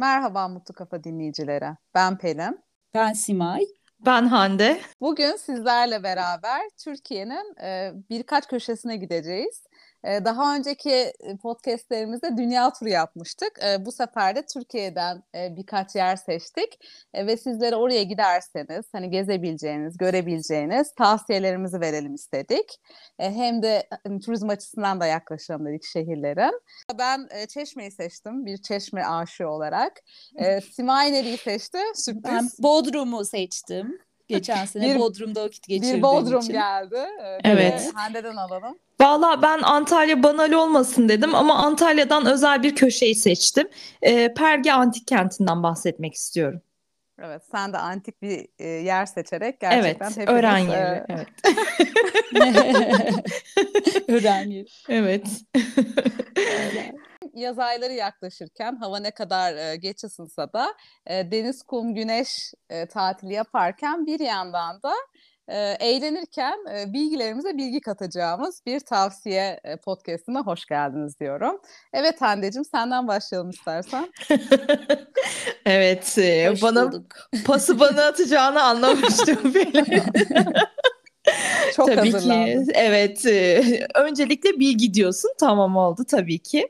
Merhaba Mutlu Kafa dinleyicilere. Ben Pelin. Ben Simay. Ben Hande. Bugün sizlerle beraber Türkiye'nin e, birkaç köşesine gideceğiz. Daha önceki podcastlerimizde dünya turu yapmıştık. Bu sefer de Türkiye'den birkaç yer seçtik ve sizlere oraya giderseniz hani gezebileceğiniz, görebileceğiniz tavsiyelerimizi verelim istedik. Hem de hani, turizm açısından da yaklaşalım dedik şehirlerin. Ben Çeşme'yi seçtim bir Çeşme aşığı olarak. Simay nereyi seçti? Sürpriz. Ben Bodrum'u seçtim. Geçen sene bir, Bodrum'da vakit geçirdiğim Bir Bodrum için. geldi. Evet. Hande'den alalım. Valla ben Antalya banal olmasın dedim ama Antalya'dan özel bir köşeyi seçtim. E, Perge Antik Kenti'nden bahsetmek istiyorum. Evet, sen de antik bir e, yer seçerek gerçekten evet, hepimiz... öğren yeri. E... Evet. öğren yeri. Evet. Yaz ayları yaklaşırken hava ne kadar e, geç ısınsa da e, deniz, kum, güneş e, tatili yaparken bir yandan da e, eğlenirken e, bilgilerimize bilgi katacağımız bir tavsiye e, podcastına hoş geldiniz diyorum. Evet Hande'cim senden başlayalım istersen. evet e, hoş bana bulduk. pası bana atacağını anlamıştım bile. Çok tabii ki. Evet. E, öncelikle bilgi diyorsun. Tamam oldu tabii ki.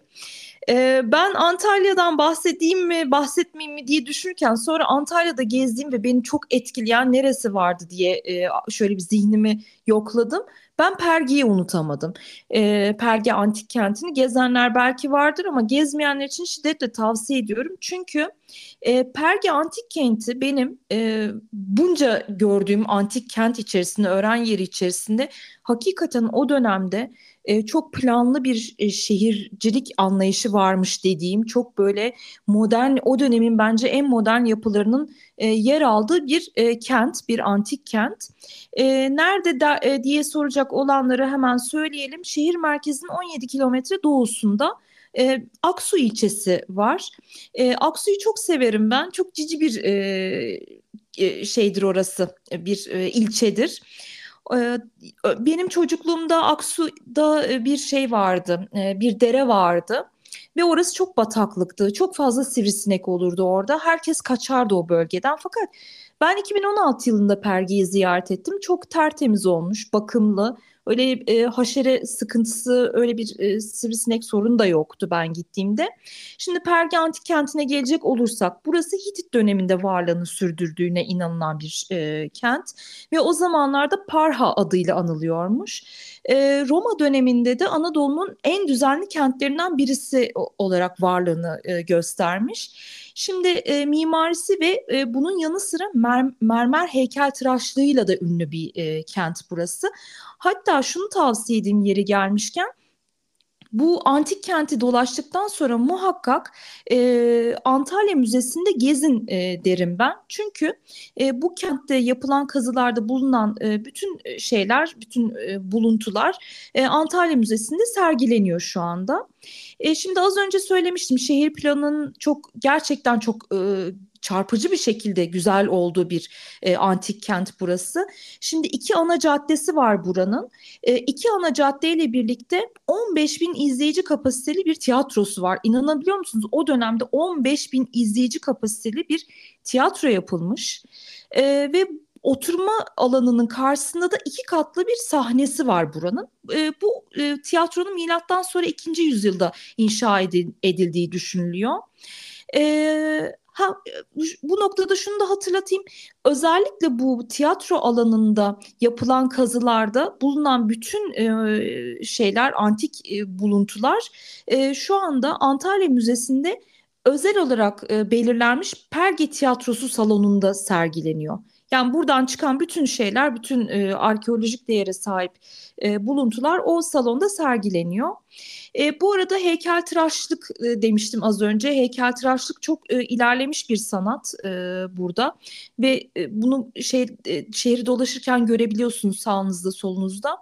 Ben Antalya'dan bahsedeyim mi, bahsetmeyeyim mi diye düşünürken sonra Antalya'da gezdiğim ve beni çok etkileyen neresi vardı diye şöyle bir zihnimi yokladım. Ben Perge'yi unutamadım. Perge Antik Kenti'ni gezenler belki vardır ama gezmeyenler için şiddetle tavsiye ediyorum. Çünkü Perge Antik Kenti benim bunca gördüğüm antik kent içerisinde, öğren yeri içerisinde hakikaten o dönemde e, çok planlı bir e, şehircilik anlayışı varmış dediğim çok böyle modern o dönemin bence en modern yapılarının e, yer aldığı bir kent, bir antik kent. Nerede de, diye soracak olanları hemen söyleyelim. Şehir merkezinin 17 kilometre doğusunda e, Aksu ilçesi var. E, Aksu'yu çok severim ben. Çok cici bir e, şeydir orası, bir e, ilçedir. Benim çocukluğumda Aksu'da bir şey vardı, bir dere vardı. Ve orası çok bataklıktı. Çok fazla sivrisinek olurdu orada. Herkes kaçardı o bölgeden. Fakat ben 2016 yılında Pergi'yi ziyaret ettim. Çok tertemiz olmuş, bakımlı. Öyle e, haşere sıkıntısı, öyle bir e, sivrisinek sorunu da yoktu ben gittiğimde. Şimdi Perge Antik Kenti'ne gelecek olursak, burası Hitit döneminde varlığını sürdürdüğüne inanılan bir e, kent. Ve o zamanlarda Parha adıyla anılıyormuş. E, Roma döneminde de Anadolu'nun en düzenli kentlerinden birisi olarak varlığını e, göstermiş. Şimdi e, mimarisi ve e, bunun yanı sıra mer mermer heykeltıraşlığıyla da ünlü bir e, kent burası. Hatta şunu tavsiye edeyim yeri gelmişken bu antik kenti dolaştıktan sonra muhakkak e, Antalya Müzesi'nde gezin e, derim ben. Çünkü e, bu kentte yapılan kazılarda bulunan e, bütün şeyler, bütün e, buluntular e, Antalya Müzesi'nde sergileniyor şu anda. E, şimdi az önce söylemiştim şehir planının çok gerçekten çok e, çarpıcı bir şekilde güzel olduğu bir e, antik kent burası. Şimdi iki ana caddesi var buranın. E, iki ana caddeyle birlikte 15 bin izleyici kapasiteli bir tiyatrosu var. İnanabiliyor musunuz? O dönemde 15 bin izleyici kapasiteli bir tiyatro yapılmış. E, ve oturma alanının karşısında da iki katlı bir sahnesi var buranın. E, bu e, tiyatronun milattan sonra 2. yüzyılda inşa edildiği düşünülüyor. E, Ha, bu noktada şunu da hatırlatayım. Özellikle bu tiyatro alanında yapılan kazılarda bulunan bütün e, şeyler, antik e, buluntular e, şu anda Antalya Müzesi'nde özel olarak e, belirlenmiş Perge Tiyatrosu salonunda sergileniyor. Yani buradan çıkan bütün şeyler, bütün e, arkeolojik değere sahip e, buluntular o salonda sergileniyor. E, bu arada heykeltıraşlık e, demiştim az önce. Heykeltıraşlık çok e, ilerlemiş bir sanat e, burada ve e, bunu şey e, şehri dolaşırken görebiliyorsunuz sağınızda solunuzda.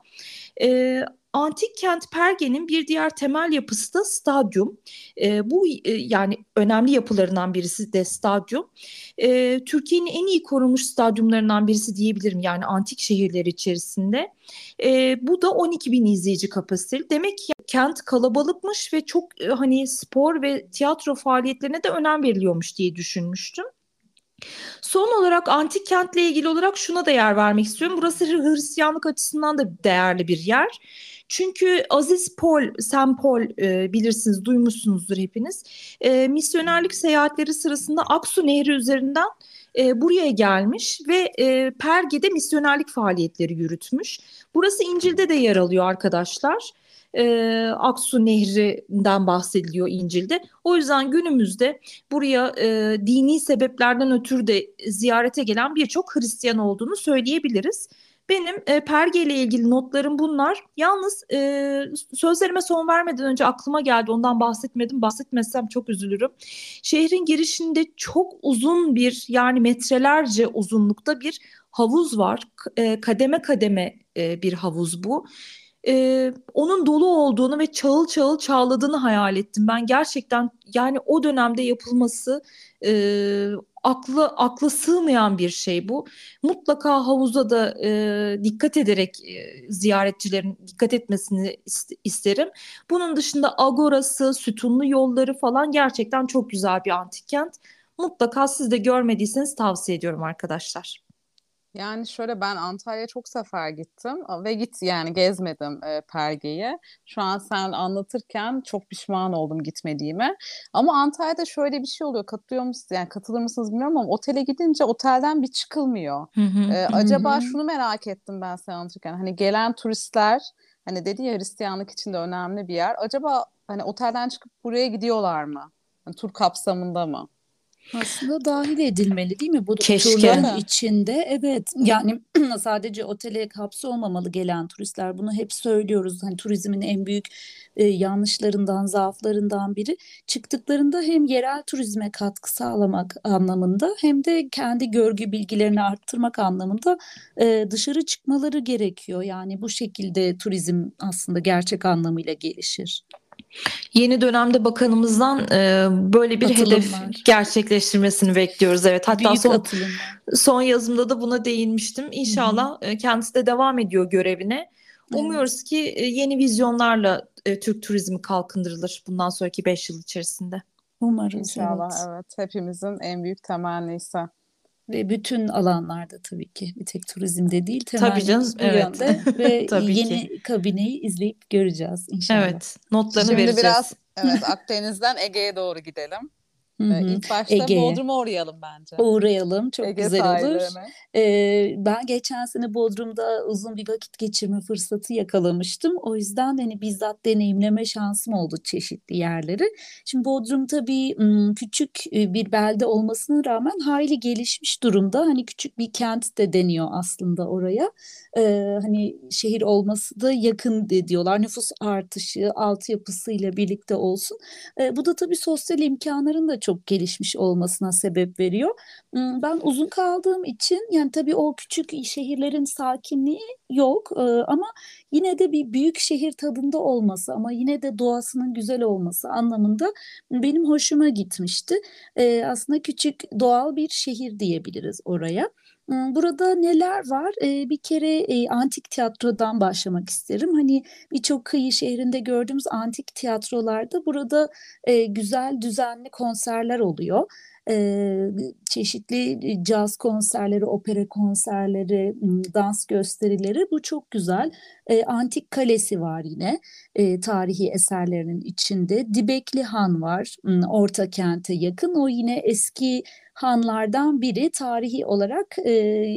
E, antik kent Perge'nin bir diğer temel yapısı da stadyum. E, bu e, yani önemli yapılarından birisi de stadyum. E, Türkiye'nin en iyi korunmuş stadyumlarından birisi diyebilirim yani antik şehirler içerisinde. E, bu da 12 bin izleyici kapasiteli. Demek ki kent kalabalıkmış ve çok e, hani spor ve tiyatro faaliyetlerine de önem veriliyormuş diye düşünmüştüm. Son olarak antik kentle ilgili olarak şuna da yer vermek istiyorum. Burası Hristiyanlık açısından da değerli bir yer. Çünkü Aziz Paul, Saint Paul e, bilirsiniz, duymuşsunuzdur hepiniz. E, misyonerlik seyahatleri sırasında Aksu Nehri üzerinden e, buraya gelmiş ve e, Perge'de misyonerlik faaliyetleri yürütmüş. Burası İncil'de de yer alıyor arkadaşlar e, Aksu Nehri'nden bahsediliyor İncil'de. O yüzden günümüzde buraya e, dini sebeplerden ötürü de ziyarete gelen birçok Hristiyan olduğunu söyleyebiliriz. Benim e, Perge ile ilgili notlarım bunlar. Yalnız e, sözlerime son vermeden önce aklıma geldi. Ondan bahsetmedim. Bahsetmezsem çok üzülürüm. Şehrin girişinde çok uzun bir yani metrelerce uzunlukta bir havuz var. E, kademe kademe e, bir havuz bu e, onun dolu olduğunu ve çağıl çağıl çağladığını hayal ettim. Ben gerçekten yani o dönemde yapılması e, aklı akla sığmayan bir şey bu. Mutlaka havuza da e, dikkat ederek e, ziyaretçilerin dikkat etmesini isterim. Bunun dışında agorası, sütunlu yolları falan gerçekten çok güzel bir antik kent. Mutlaka siz de görmediyseniz tavsiye ediyorum arkadaşlar. Yani şöyle ben Antalya'ya çok sefer gittim ve git yani gezmedim e, Perge'yi. Şu an sen anlatırken çok pişman oldum gitmediğime. Ama Antalya'da şöyle bir şey oluyor. Katılıyor musunuz? Yani katılır mısınız bilmiyorum ama otele gidince otelden bir çıkılmıyor. Hı hı, hı. Acaba şunu merak ettim ben sen anlatırken. Hani gelen turistler hani dedi ya Hristiyanlık için de önemli bir yer. Acaba hani otelden çıkıp buraya gidiyorlar mı? Yani tur kapsamında mı? Aslında dahil edilmeli değil mi bu Keşke. turların içinde? Evet yani sadece otele olmamalı gelen turistler. Bunu hep söylüyoruz. Hani turizmin en büyük e, yanlışlarından, zaaflarından biri. Çıktıklarında hem yerel turizme katkı sağlamak anlamında hem de kendi görgü bilgilerini arttırmak anlamında e, dışarı çıkmaları gerekiyor. Yani bu şekilde turizm aslında gerçek anlamıyla gelişir. Yeni dönemde bakanımızdan e, böyle bir Atılım hedef var. gerçekleştirmesini bekliyoruz. Evet. Hatta Büyük son son yazımda da buna değinmiştim. İnşallah Hı-hı. kendisi de devam ediyor görevine. Umuyoruz evet. ki yeni vizyonlarla e, Türk turizmi kalkındırılır bundan sonraki 5 yıl içerisinde. Umarız. İnşallah evet. evet. Hepimizin en büyük temennisi. Ve bütün alanlarda tabii ki bir tek turizmde değil tabii canım, bu evet. yönde ve tabii yeni ki. kabineyi izleyip göreceğiz inşallah. Evet notlarını Şimdi vereceğiz. biraz evet, Akdeniz'den Ege'ye doğru gidelim. Hı-hı. İlk başta Ege'ye. Bodrum'a uğrayalım bence. Uğrayalım. Çok Ege güzel olur. Ee, ben geçen sene Bodrum'da uzun bir vakit geçirme fırsatı yakalamıştım. O yüzden hani bizzat deneyimleme şansım oldu çeşitli yerleri. Şimdi Bodrum tabii küçük bir belde olmasına rağmen hayli gelişmiş durumda. Hani küçük bir kent de deniyor aslında oraya. Ee, hani şehir olması da yakın diyorlar. Nüfus artışı, altyapısıyla birlikte olsun. Ee, bu da tabii sosyal imkanların da çok gelişmiş olmasına sebep veriyor. Ben uzun kaldığım için yani tabii o küçük şehirlerin sakinliği yok ama yine de bir büyük şehir tadında olması ama yine de doğasının güzel olması anlamında benim hoşuma gitmişti. Aslında küçük doğal bir şehir diyebiliriz oraya. Burada neler var? bir kere antik tiyatrodan başlamak isterim. Hani birçok kıyı şehrinde gördüğümüz antik tiyatrolarda burada güzel düzenli konserler oluyor çeşitli caz konserleri, opera konserleri, dans gösterileri bu çok güzel. Antik Kalesi var yine tarihi eserlerinin içinde. Dibekli Han var Orta Kent'e yakın. O yine eski hanlardan biri tarihi olarak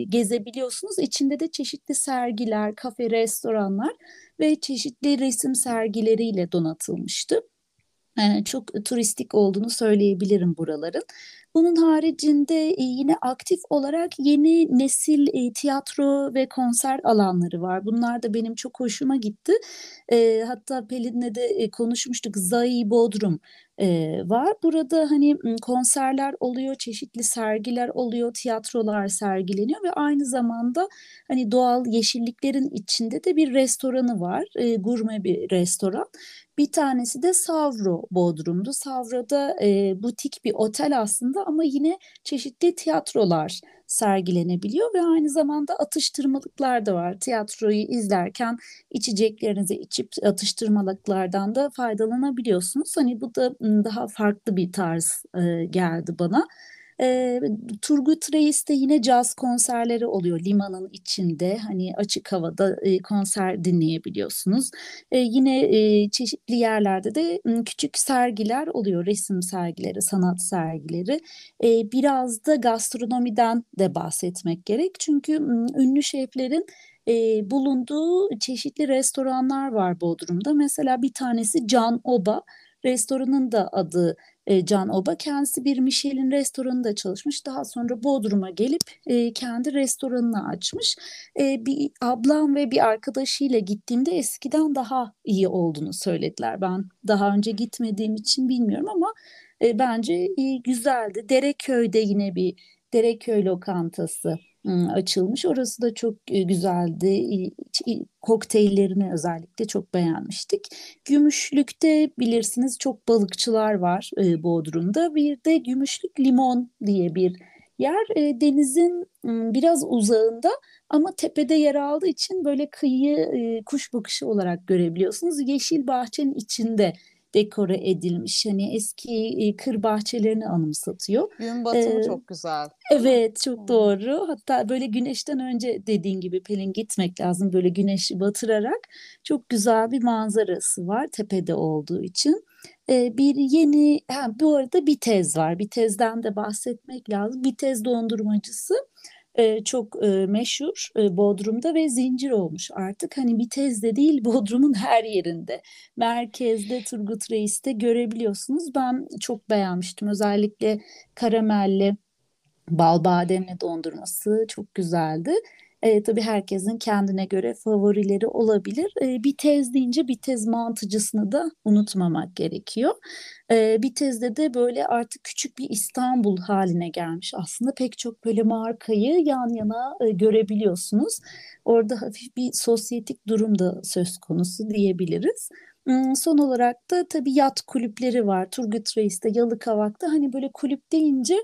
gezebiliyorsunuz. İçinde de çeşitli sergiler, kafe, restoranlar ve çeşitli resim sergileriyle donatılmıştı. çok turistik olduğunu söyleyebilirim buraların. Bunun haricinde e, yine aktif olarak yeni nesil e, tiyatro ve konser alanları var. Bunlar da benim çok hoşuma gitti. E, hatta Pelin'le de konuşmuştuk. Zai Bodrum var. Burada hani konserler oluyor, çeşitli sergiler oluyor, tiyatrolar sergileniyor ve aynı zamanda hani doğal yeşilliklerin içinde de bir restoranı var. Gurme bir restoran. Bir tanesi de Savro Bodrum'du. Savro'da butik bir otel aslında ama yine çeşitli tiyatrolar sergilenebiliyor ve aynı zamanda atıştırmalıklar da var. Tiyatroyu izlerken içeceklerinizi içip atıştırmalıklardan da faydalanabiliyorsunuz. Hani bu da daha farklı bir tarz geldi bana. E, Turgut Reis'te yine caz konserleri oluyor limanın içinde. Hani açık havada e, konser dinleyebiliyorsunuz. E, yine e, çeşitli yerlerde de küçük sergiler oluyor. Resim sergileri, sanat sergileri. E, biraz da gastronomiden de bahsetmek gerek. Çünkü ünlü şeflerin e, bulunduğu çeşitli restoranlar var Bodrum'da. Mesela bir tanesi Can Oba. Restoranın da adı e, Can Oba. Kendisi bir Michelin restoranında çalışmış. Daha sonra Bodrum'a gelip e, kendi restoranını açmış. E, bir ablam ve bir arkadaşıyla gittiğimde eskiden daha iyi olduğunu söylediler. Ben daha önce gitmediğim için bilmiyorum ama e, bence e, güzeldi. Dereköy'de yine bir Dereköy lokantası açılmış. Orası da çok güzeldi. Kokteyllerini özellikle çok beğenmiştik. Gümüşlük'te bilirsiniz çok balıkçılar var Bodrum'da. Bir de Gümüşlük Limon diye bir yer denizin biraz uzağında ama tepede yer aldığı için böyle kıyı kuş bakışı olarak görebiliyorsunuz. Yeşil bahçenin içinde dekore edilmiş. Hani eski e, kır bahçelerini anımsatıyor. Gün batımı ee, çok güzel. Evet çok doğru. Hatta böyle güneşten önce dediğin gibi Pelin gitmek lazım. Böyle güneşi batırarak çok güzel bir manzarası var tepede olduğu için. Bir yeni, ha, bu arada bir tez var. Bir tezden de bahsetmek lazım. Bir tez dondurmacısı çok meşhur Bodrum'da ve zincir olmuş artık. Hani bir tezde değil Bodrum'un her yerinde. Merkezde Turgut Reis'te görebiliyorsunuz. Ben çok beğenmiştim. Özellikle karamelli bal bademli dondurması çok güzeldi. E, tabii herkesin kendine göre favorileri olabilir. E, bir tez deyince bir tez mantıcısını da unutmamak gerekiyor. E, bir tezde de böyle artık küçük bir İstanbul haline gelmiş. Aslında pek çok böyle markayı yan yana e, görebiliyorsunuz. Orada hafif bir sosyetik durum da söz konusu diyebiliriz. Son olarak da tabii yat kulüpleri var. Turgut Reis'te, Yalıkavak'ta hani böyle kulüp deyince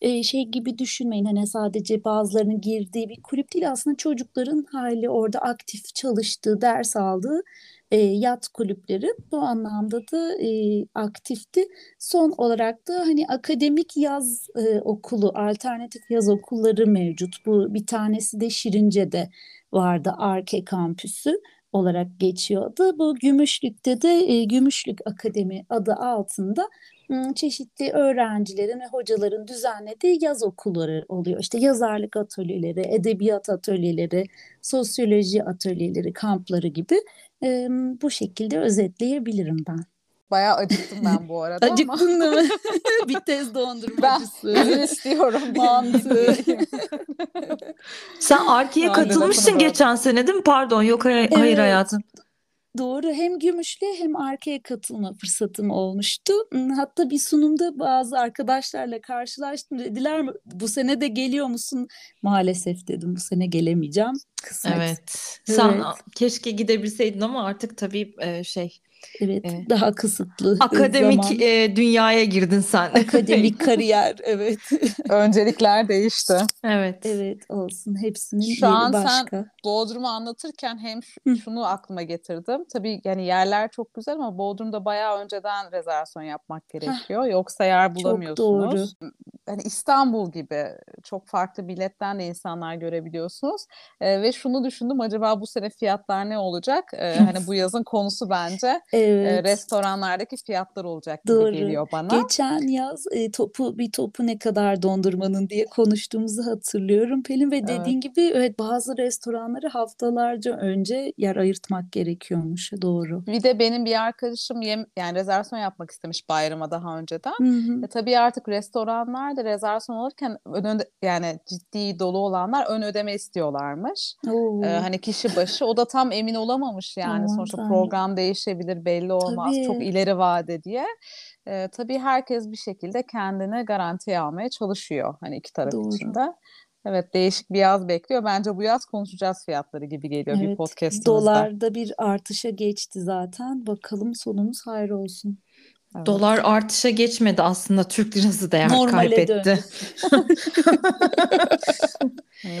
e, şey gibi düşünmeyin. Hani sadece bazılarının girdiği bir kulüp değil aslında çocukların hali orada aktif çalıştığı, ders aldığı e, yat kulüpleri bu anlamda da e, aktifti. Son olarak da hani akademik yaz okulu, alternatif yaz okulları mevcut. Bu bir tanesi de Şirince'de vardı Arke kampüsü olarak geçiyordu. Bu Gümüşlük'te de e, Gümüşlük Akademi adı altında çeşitli öğrencilerin ve hocaların düzenlediği yaz okulları oluyor. İşte yazarlık atölyeleri, edebiyat atölyeleri, sosyoloji atölyeleri, kampları gibi bu şekilde özetleyebilirim ben. Bayağı acıktım ben bu arada Acıktın değil mi? bir tez dondurmacısı. Ben istiyorum. Mantı. Sen Arke'ye katılmışsın geçen sene değil mi? Pardon yok hayır, evet. hayır hayatım. Doğru hem Gümüşlü hem Arka'ya katılma fırsatım olmuştu. Hatta bir sunumda bazı arkadaşlarla karşılaştım. Dediler bu sene de geliyor musun? Maalesef dedim bu sene gelemeyeceğim. Kısmet. Evet. Sen evet. keşke gidebilseydin ama artık tabii şey Evet, e, daha kısıtlı akademik zaman. E, dünyaya girdin sen. Akademik kariyer, evet. Öncelikler değişti. Evet. Evet, olsun. Hepsinin Şu an başka. sen Bodrum'u anlatırken hem şunu aklıma getirdim. Tabii yani yerler çok güzel ama Bodrum'da bayağı önceden rezervasyon yapmak gerekiyor. Yoksa yer bulamıyorsunuz. Çok doğru. Hani İstanbul gibi çok farklı biletten de insanlar görebiliyorsunuz. E, ve şunu düşündüm acaba bu sene fiyatlar ne olacak? E, hani bu yazın konusu bence evet. e, restoranlardaki fiyatlar olacak gibi Doğru. geliyor bana. Geçen yaz e, topu bir topu ne kadar dondurmanın diye konuştuğumuzu hatırlıyorum Pelin ve dediğin evet. gibi evet bazı restoranları haftalarca önce yer ayırtmak gerekiyormuş. Doğru. Bir de benim bir arkadaşım yem, yani rezervasyon yapmak istemiş bayrama daha önceden. Hı hı. E, tabii artık restoranlar de rezervasyon alırken ön yani ciddi dolu olanlar ön ödeme istiyorlarmış. Ee, hani kişi başı o da tam emin olamamış yani Aman sonuçta program değişebilir belli olmaz tabii. çok ileri vade diye. Ee, tabii herkes bir şekilde kendini garantiye almaya çalışıyor hani iki taraf Doğru. için de. Evet değişik bir yaz bekliyor. Bence bu yaz konuşacağız fiyatları gibi geliyor evet, bir podcastimizde. Dolarda bir artışa geçti zaten. Bakalım sonumuz hayır olsun. Evet. Dolar artışa geçmedi aslında Türk lirası değer Normale kaybetti.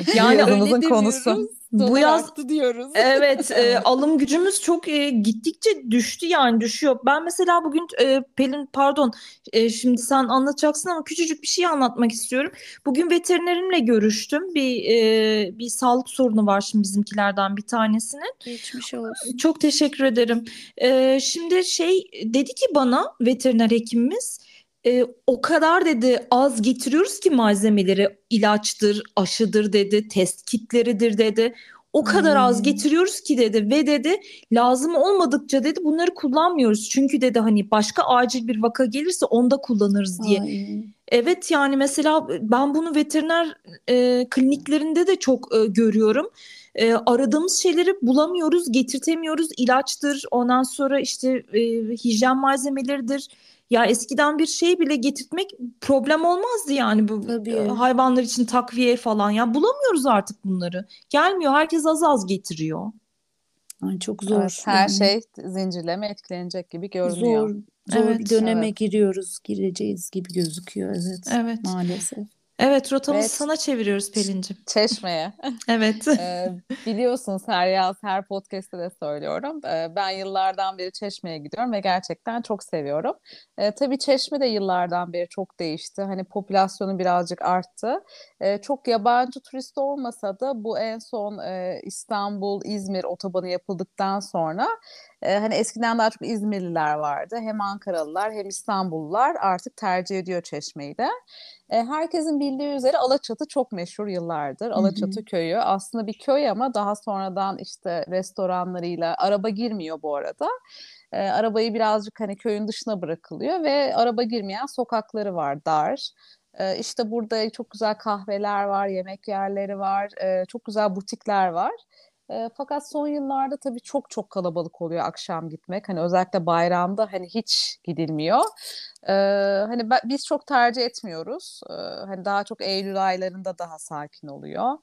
yani yazımızın konusu. Dolar bu yaz diyoruz. Evet, e, alım gücümüz çok e, gittikçe düştü yani düşüyor. Ben mesela bugün e, Pelin pardon e, şimdi sen anlatacaksın ama küçücük bir şey anlatmak istiyorum. Bugün veterinerimle görüştüm. Bir e, bir sağlık sorunu var şimdi bizimkilerden bir tanesinin. Geçmiş olsun. Çok teşekkür ederim. E, şimdi şey dedi ki bana veteriner hekimimiz e, o kadar dedi az getiriyoruz ki malzemeleri ilaçtır, aşıdır dedi, test kitleridir dedi. O kadar hmm. az getiriyoruz ki dedi ve dedi lazım olmadıkça dedi bunları kullanmıyoruz. Çünkü dedi hani başka acil bir vaka gelirse onda kullanırız diye. Ay. Evet yani mesela ben bunu veteriner e, kliniklerinde de çok e, görüyorum. E, aradığımız şeyleri bulamıyoruz, getirtemiyoruz. İlaçtır, ondan sonra işte e, hijyen malzemeleridir ya eskiden bir şey bile getirtmek problem olmazdı yani bu Tabii. hayvanlar için takviye falan. Ya bulamıyoruz artık bunları. Gelmiyor. Herkes az az getiriyor. Ay çok zor. Evet, her yani. şey zincirleme etkilenecek gibi görünüyor. Zor, zor evet, bir döneme evet. giriyoruz, gireceğiz gibi gözüküyor evet. Evet. Maalesef. Evet rotamızı evet. sana çeviriyoruz Pelin'cim. Çeşme'ye. evet. ee, biliyorsunuz her yaz her podcast'te de söylüyorum. Ee, ben yıllardan beri Çeşme'ye gidiyorum ve gerçekten çok seviyorum. Ee, tabii Çeşme de yıllardan beri çok değişti. Hani popülasyonu birazcık arttı. Ee, çok yabancı turist olmasa da bu en son e, İstanbul, İzmir otobanı yapıldıktan sonra e, hani eskiden daha çok İzmirliler vardı. Hem Ankaralılar hem İstanbullular artık tercih ediyor Çeşme'yi de. E, herkesin bildiği üzere Alaçatı çok meşhur yıllardır. Alaçatı Hı-hı. köyü aslında bir köy ama daha sonradan işte restoranlarıyla araba girmiyor bu arada. E, arabayı birazcık hani köyün dışına bırakılıyor ve araba girmeyen sokakları var dar. E, işte burada çok güzel kahveler var, yemek yerleri var, e, çok güzel butikler var. E, fakat son yıllarda tabii çok çok kalabalık oluyor akşam gitmek. Hani özellikle bayramda hani hiç gidilmiyor. E, hani ben, biz çok tercih etmiyoruz. E, hani daha çok Eylül aylarında daha sakin oluyor.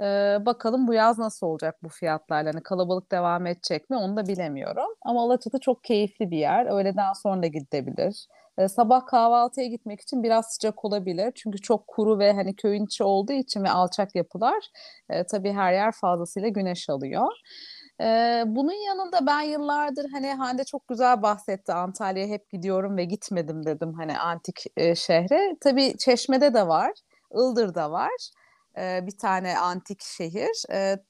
E, bakalım bu yaz nasıl olacak bu fiyatlarla? Hani kalabalık devam edecek mi onu da bilemiyorum. Ama Alaçatı çok keyifli bir yer. Öğleden sonra da gidebilir. E, sabah kahvaltıya gitmek için biraz sıcak olabilir. Çünkü çok kuru ve hani köyün içi olduğu için ve alçak yapılar e, tabii her yer fazlasıyla güneş alıyor. Ee, bunun yanında ben yıllardır hani Hande çok güzel bahsetti Antalya'ya hep gidiyorum ve gitmedim dedim hani antik e, şehre. Tabii Çeşme'de de var, Ildır'da var bir tane antik şehir.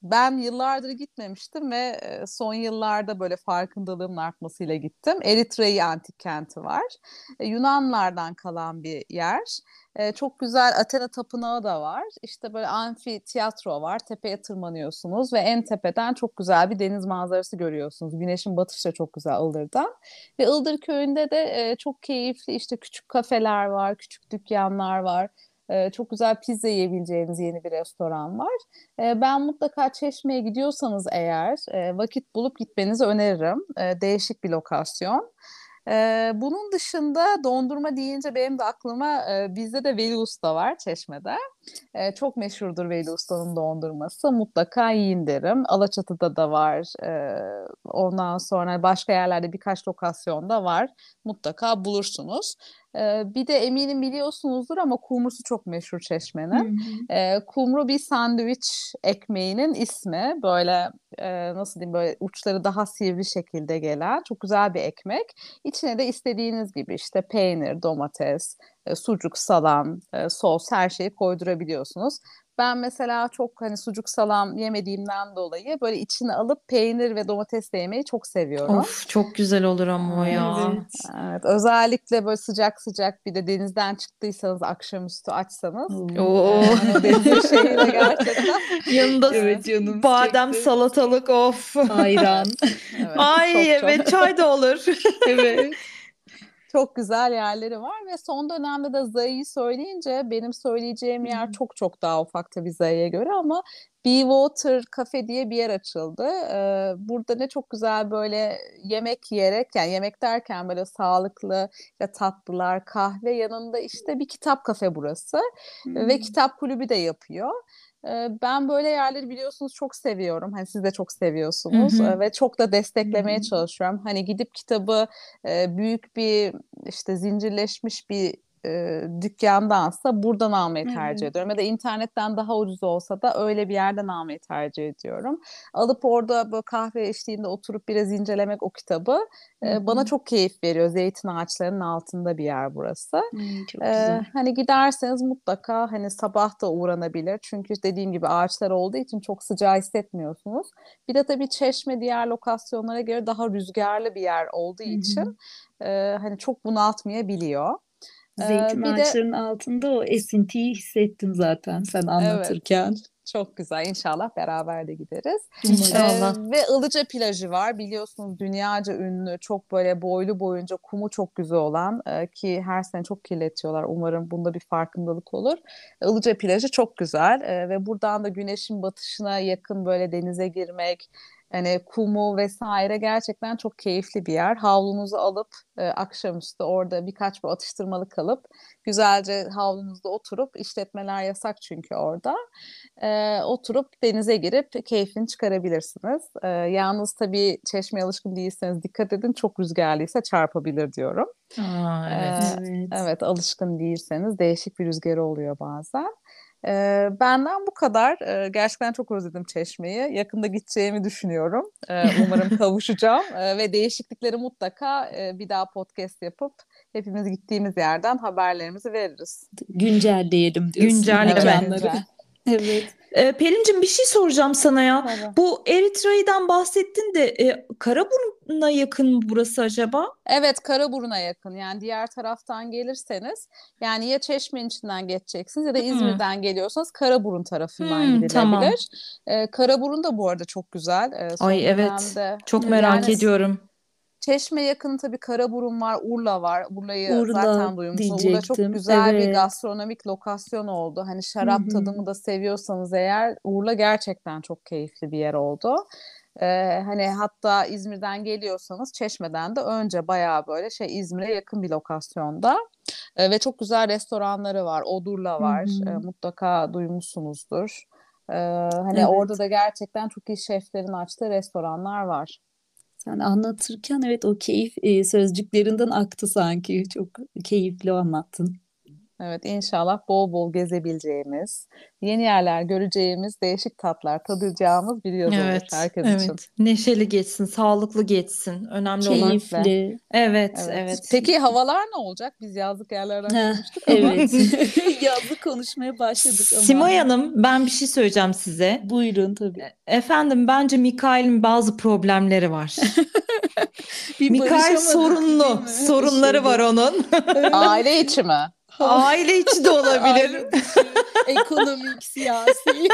Ben yıllardır gitmemiştim ve son yıllarda böyle farkındalığımın artmasıyla gittim. Eritrei antik kenti var. Yunanlardan kalan bir yer. Çok güzel Athena Tapınağı da var. İşte böyle amfi tiyatro var. Tepeye tırmanıyorsunuz ve en tepeden çok güzel bir deniz manzarası görüyorsunuz. Güneşin batışı da çok güzel Ildır'da. Ve Ildır köyünde de çok keyifli işte küçük kafeler var, küçük dükkanlar var e, çok güzel pizza yiyebileceğiniz yeni bir restoran var. E, ben mutlaka Çeşme'ye gidiyorsanız eğer e, vakit bulup gitmenizi öneririm. E, değişik bir lokasyon. Ee, bunun dışında dondurma deyince benim de aklıma e, bizde de Veli Usta var Çeşme'de. E, çok meşhurdur Veli Usta'nın dondurması. Mutlaka yiyin derim. Alaçatı'da da var. E, ondan sonra başka yerlerde birkaç lokasyonda var. Mutlaka bulursunuz. E, bir de eminim biliyorsunuzdur ama kumrusu çok meşhur Çeşme'nin. E, kumru bir sandviç ekmeğinin ismi. Böyle e, nasıl diyeyim böyle uçları daha sivri şekilde gelen çok güzel bir ekmek. İçine de istediğiniz gibi işte peynir, domates, e, sucuk, salam, e, sos her şeyi koydurabiliyorsunuz. Ben mesela çok hani sucuk salam yemediğimden dolayı böyle içine alıp peynir ve domatesle yemeyi çok seviyorum. Of çok güzel olur ama ya. Evet. evet. Özellikle böyle sıcak sıcak bir de denizden çıktıysanız akşamüstü açsanız. Oo. Deniz şeyiyle gerçekten. Yanında evet, canım badem çekti. salatalık of. Ayran. evet, Ay evet çok. çay da olur. evet. çok güzel yerleri var ve son dönemde de Zayı'yı söyleyince benim söyleyeceğim yer çok çok daha ufak tabii Zayı'ya göre ama Be Water Cafe diye bir yer açıldı. Ee, burada ne çok güzel böyle yemek yiyerek yani yemek derken böyle sağlıklı ya tatlılar, kahve yanında işte bir kitap kafe burası hmm. ve kitap kulübü de yapıyor. Ben böyle yerleri biliyorsunuz çok seviyorum. Hani siz de çok seviyorsunuz hı hı. ve çok da desteklemeye hı hı. çalışıyorum. Hani gidip kitabı büyük bir işte zincirleşmiş bir e, dükkandansa buradan almayı tercih Hı-hı. ediyorum. Ya da internetten daha ucuz olsa da öyle bir yerden almayı tercih ediyorum. Alıp orada böyle kahve eşliğinde oturup biraz incelemek o kitabı e, bana çok keyif veriyor. Zeytin ağaçlarının altında bir yer burası. Hı, çok güzel. E, hani giderseniz mutlaka hani sabah da uğranabilir. Çünkü dediğim gibi ağaçlar olduğu için çok sıcağı hissetmiyorsunuz. Bir de tabii Çeşme diğer lokasyonlara göre daha rüzgarlı bir yer olduğu için e, hani çok bunaltmayabiliyor. Zeytin ee, ağaçlarının de... altında o esintiyi hissettim zaten sen anlatırken. Evet. Çok güzel. İnşallah beraber de gideriz. İnşallah. Ee, ve Ilıca plajı var. Biliyorsunuz dünyaca ünlü, çok böyle boylu boyunca kumu çok güzel olan e, ki her sene çok kirletiyorlar. Umarım bunda bir farkındalık olur. Ilıca plajı çok güzel e, ve buradan da güneşin batışına yakın böyle denize girmek, Hani kumu vesaire gerçekten çok keyifli bir yer. Havlunuzu alıp e, akşamüstü orada birkaç bir atıştırmalık kalıp güzelce havlunuzda oturup işletmeler yasak çünkü orada. E, oturup denize girip keyfini çıkarabilirsiniz. E, yalnız tabii çeşmeye alışkın değilseniz dikkat edin çok rüzgarlıysa çarpabilir diyorum. Aa, evet. Ee, evet alışkın değilseniz değişik bir rüzgarı oluyor bazen. E, benden bu kadar. E, gerçekten çok özledim Çeşme'yi. Yakında gideceğimi düşünüyorum. E, umarım kavuşacağım. E, ve değişiklikleri mutlaka e, bir daha podcast yapıp hepimiz gittiğimiz yerden haberlerimizi veririz. Güncelleyelim diyorsun. Güncelleyelim. Evet. evet. E, Pelin'cim bir şey soracağım sana ya. Tabii. Bu Eritra'dan bahsettin de e, Karaburun'a yakın mı burası acaba? Evet Karaburun'a yakın. Yani diğer taraftan gelirseniz yani ya Çeşme'nin içinden geçeceksiniz ya da İzmir'den hmm. geliyorsanız Karaburun tarafından hmm, gidilebilir. Tamam. E, Karaburun da bu arada çok güzel. E, Ay evet. Çok merak yani, ediyorum. Çeşme yakın tabii Karaburun var, Urla var. Urla'yı Urla zaten duymuşsunuz. Urla çok güzel evet. bir gastronomik lokasyon oldu. Hani şarap Hı-hı. tadımı da seviyorsanız eğer Urla gerçekten çok keyifli bir yer oldu. Ee, hani hatta İzmir'den geliyorsanız Çeşme'den de önce bayağı böyle şey İzmir'e yakın bir lokasyonda ee, ve çok güzel restoranları var. Odurla var. Ee, mutlaka duymuşsunuzdur. Ee, hani evet. orada da gerçekten çok iyi şeflerin açtığı restoranlar var. Sen anlatırken evet o keyif sözcüklerinden aktı sanki. Çok keyifli anlattın. Evet inşallah bol bol gezebileceğimiz, yeni yerler göreceğimiz, değişik tatlar tadacağımız bir yaz evet, olur herkes evet. için. Neşeli geçsin, sağlıklı geçsin. Önemli Keyifli. olan. Keyifli. Evet, evet, evet. Peki havalar ne olacak? Biz yazlık yerlerden konuştuk ama. Evet. yazlık konuşmaya başladık ama. Simay Hanım ben bir şey söyleyeceğim size. Buyurun tabii. E, efendim bence Mikail'in bazı problemleri var. Mikail sorunlu. Sorunları var onun. Aile içi mi? Aile içi de olabilir. Ekonomik, siyasi.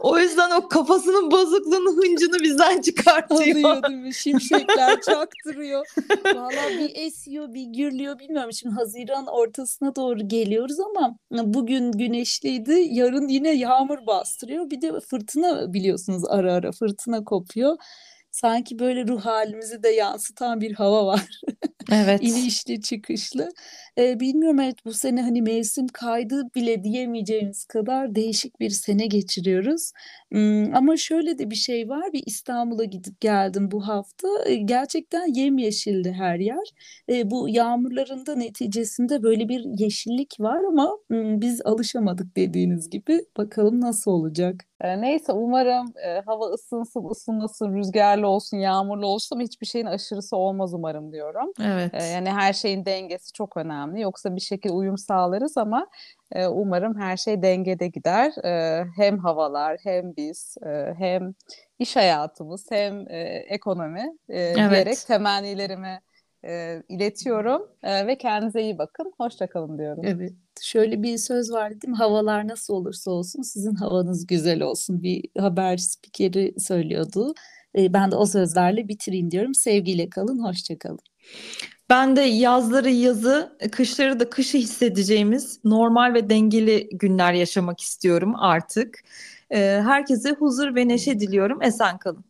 o yüzden o kafasının bozukluğunu, hıncını bizden çıkartıyor. Alıyor değil mi? Şimşekler çaktırıyor. Valla bir esiyor, bir gürlüyor bilmiyorum. Şimdi Haziran ortasına doğru geliyoruz ama bugün güneşliydi. Yarın yine yağmur bastırıyor. Bir de fırtına biliyorsunuz ara ara fırtına kopuyor sanki böyle ruh halimizi de yansıtan bir hava var. Evet. İnişli çıkışlı. Ee, bilmiyorum evet bu sene hani mevsim kaydı bile diyemeyeceğimiz kadar değişik bir sene geçiriyoruz. Hmm, ama şöyle de bir şey var. Bir İstanbul'a gidip geldim bu hafta. Gerçekten yemyeşildi her yer. Ee, bu yağmurların da neticesinde böyle bir yeşillik var ama hmm, biz alışamadık dediğiniz gibi. Bakalım nasıl olacak. Neyse umarım e, hava ısınsın, ısınmasın, rüzgarlı olsun, yağmurlu olsun ama hiçbir şeyin aşırısı olmaz umarım diyorum. Evet. yani her şeyin dengesi çok önemli. Yoksa bir şekilde uyum sağlarız ama umarım her şey dengede gider. hem havalar, hem biz, hem iş hayatımız, hem ekonomi evet. diyerek temennilerimi iletiyorum ve kendinize iyi bakın. Hoşçakalın diyorum. Evet. Şöyle bir söz var değil mi? Havalar nasıl olursa olsun sizin havanız güzel olsun. Bir haber spikeri söylüyordu. Ben de o sözlerle bitireyim diyorum. Sevgiyle kalın, hoşçakalın. Ben de yazları yazı, kışları da kışı hissedeceğimiz normal ve dengeli günler yaşamak istiyorum artık. Herkese huzur ve neşe diliyorum. Esen kalın.